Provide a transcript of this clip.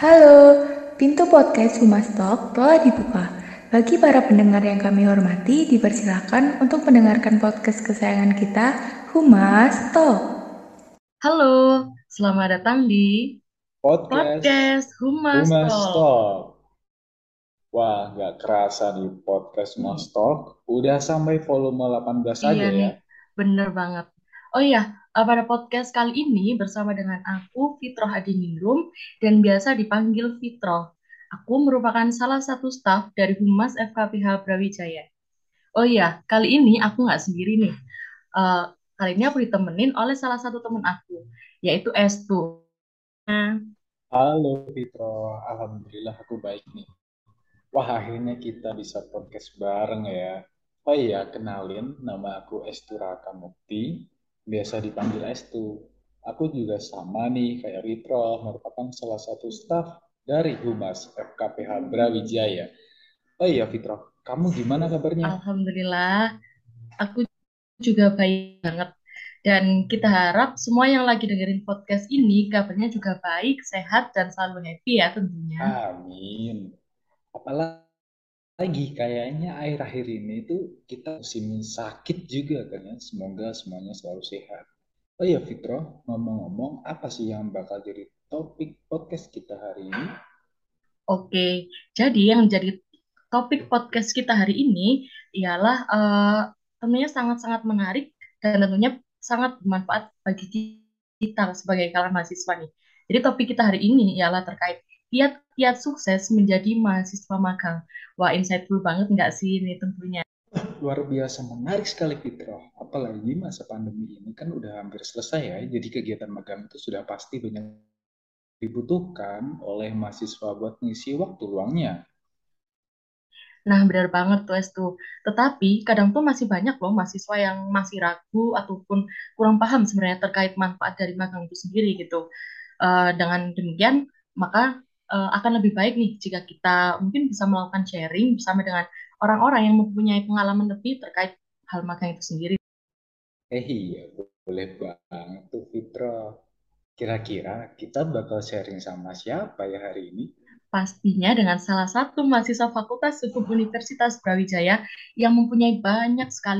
Halo, pintu podcast Humas Talk telah dibuka. Bagi para pendengar yang kami hormati, dipersilakan untuk mendengarkan podcast kesayangan kita, Humas Talk. Halo, selamat datang di Podcast podcast Humas Humas Talk. Talk. Wah, nggak kerasa di podcast Humas Talk. Udah sampai volume 18 aja Iya ya. nih, bener banget. Oh iya, eh, pada podcast kali ini bersama dengan aku, Fitroh Adiningrum, dan biasa dipanggil Fitroh. Aku merupakan salah satu staf dari Humas FKPH Brawijaya. Oh iya, kali ini aku nggak sendiri nih. Eh, kali ini aku ditemenin oleh salah satu teman aku, yaitu Estu. Halo Fitro, Alhamdulillah aku baik nih. Wah, akhirnya kita bisa podcast bareng ya. Oh iya, kenalin, nama aku Estu Raka Mukti, biasa dipanggil Estu. Aku juga sama nih kayak Fitro, merupakan salah satu staf dari Humas FKPH Brawijaya. Oh iya Fitro, kamu gimana kabarnya? Alhamdulillah, aku juga baik banget. Dan kita harap semua yang lagi dengerin podcast ini kabarnya juga baik, sehat, dan selalu happy ya tentunya. Amin. Apalagi kayaknya akhir-akhir ini tuh kita musim sakit juga kan ya. Semoga semuanya selalu sehat. Oh iya Fitro, ngomong-ngomong, apa sih yang bakal jadi topik podcast kita hari ini? Oke, jadi yang jadi topik podcast kita hari ini ialah eh, tentunya sangat-sangat menarik dan tentunya sangat bermanfaat bagi kita sebagai kalangan mahasiswa nih. Jadi topik kita hari ini ialah terkait kiat-kiat sukses menjadi mahasiswa magang. Wah, insightful banget nggak sih ini tentunya? Luar biasa menarik sekali Fitro. Apalagi masa pandemi ini kan udah hampir selesai ya. Jadi kegiatan magang itu sudah pasti banyak dibutuhkan oleh mahasiswa buat ngisi waktu luangnya. Nah, benar banget tuh, Estu. Tetapi kadang tuh masih banyak loh mahasiswa yang masih ragu ataupun kurang paham sebenarnya terkait manfaat dari magang itu sendiri gitu. Eh, dengan demikian, maka eh, akan lebih baik nih jika kita mungkin bisa melakukan sharing bersama dengan orang-orang yang mempunyai pengalaman lebih terkait hal magang itu sendiri. Eh iya, boleh banget tuh Fitro. Kira-kira kita bakal sharing sama siapa ya hari ini? Pastinya dengan salah satu mahasiswa Fakultas Hukum Universitas Brawijaya yang mempunyai banyak sekali